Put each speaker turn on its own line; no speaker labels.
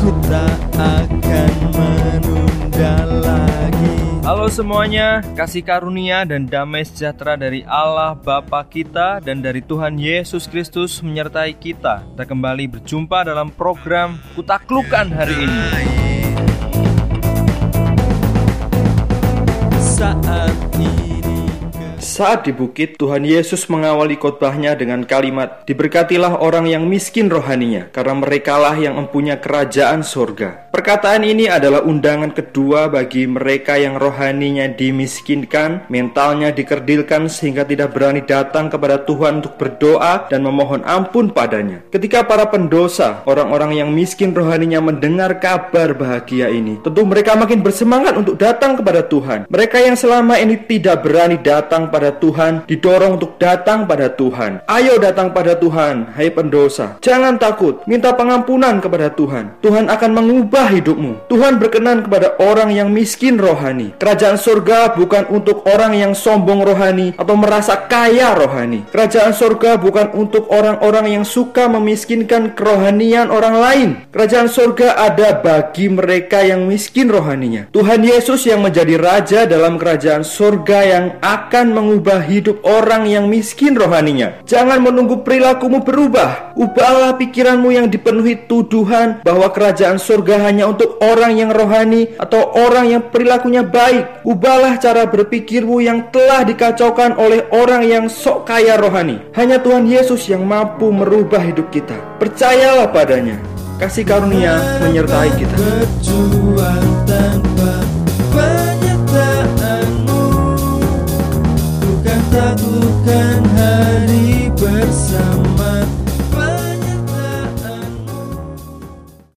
Ku tak akan menunda lagi
Halo semuanya, kasih karunia dan damai sejahtera dari Allah Bapa kita dan dari Tuhan Yesus Kristus menyertai kita. Kita kembali berjumpa dalam program Kutaklukan hari ini.
Saat ini
Saat di bukit, Tuhan Yesus mengawali khotbahnya dengan kalimat, Diberkatilah orang yang miskin rohaninya, karena merekalah yang mempunyai kerajaan sorga. Perkataan ini adalah undangan kedua bagi mereka yang rohaninya dimiskinkan, mentalnya dikerdilkan sehingga tidak berani datang kepada Tuhan untuk berdoa dan memohon ampun padanya. Ketika para pendosa, orang-orang yang miskin rohaninya mendengar kabar bahagia ini, tentu mereka makin bersemangat untuk datang kepada Tuhan. Mereka yang selama ini tidak berani datang pada Tuhan, didorong untuk datang pada Tuhan. Ayo datang pada Tuhan, hai pendosa. Jangan takut, minta pengampunan kepada Tuhan. Tuhan akan mengubah hidupmu. Tuhan berkenan kepada orang yang miskin rohani. Kerajaan surga bukan untuk orang yang sombong rohani atau merasa kaya rohani. Kerajaan surga bukan untuk orang-orang yang suka memiskinkan kerohanian orang lain. Kerajaan surga ada bagi mereka yang miskin rohaninya. Tuhan Yesus yang menjadi raja dalam kerajaan surga yang akan mengubah hidup orang yang miskin rohaninya. Jangan menunggu perilakumu berubah. Ubahlah pikiranmu yang dipenuhi tuduhan bahwa kerajaan surga hanya untuk orang yang rohani atau orang yang perilakunya baik. Ubahlah cara berpikirmu yang telah dikacaukan oleh orang yang sok kaya rohani. Hanya Tuhan Yesus yang mampu merubah hidup kita. Percayalah padanya. Kasih karunia menyertai kita.
Bukan hari bersama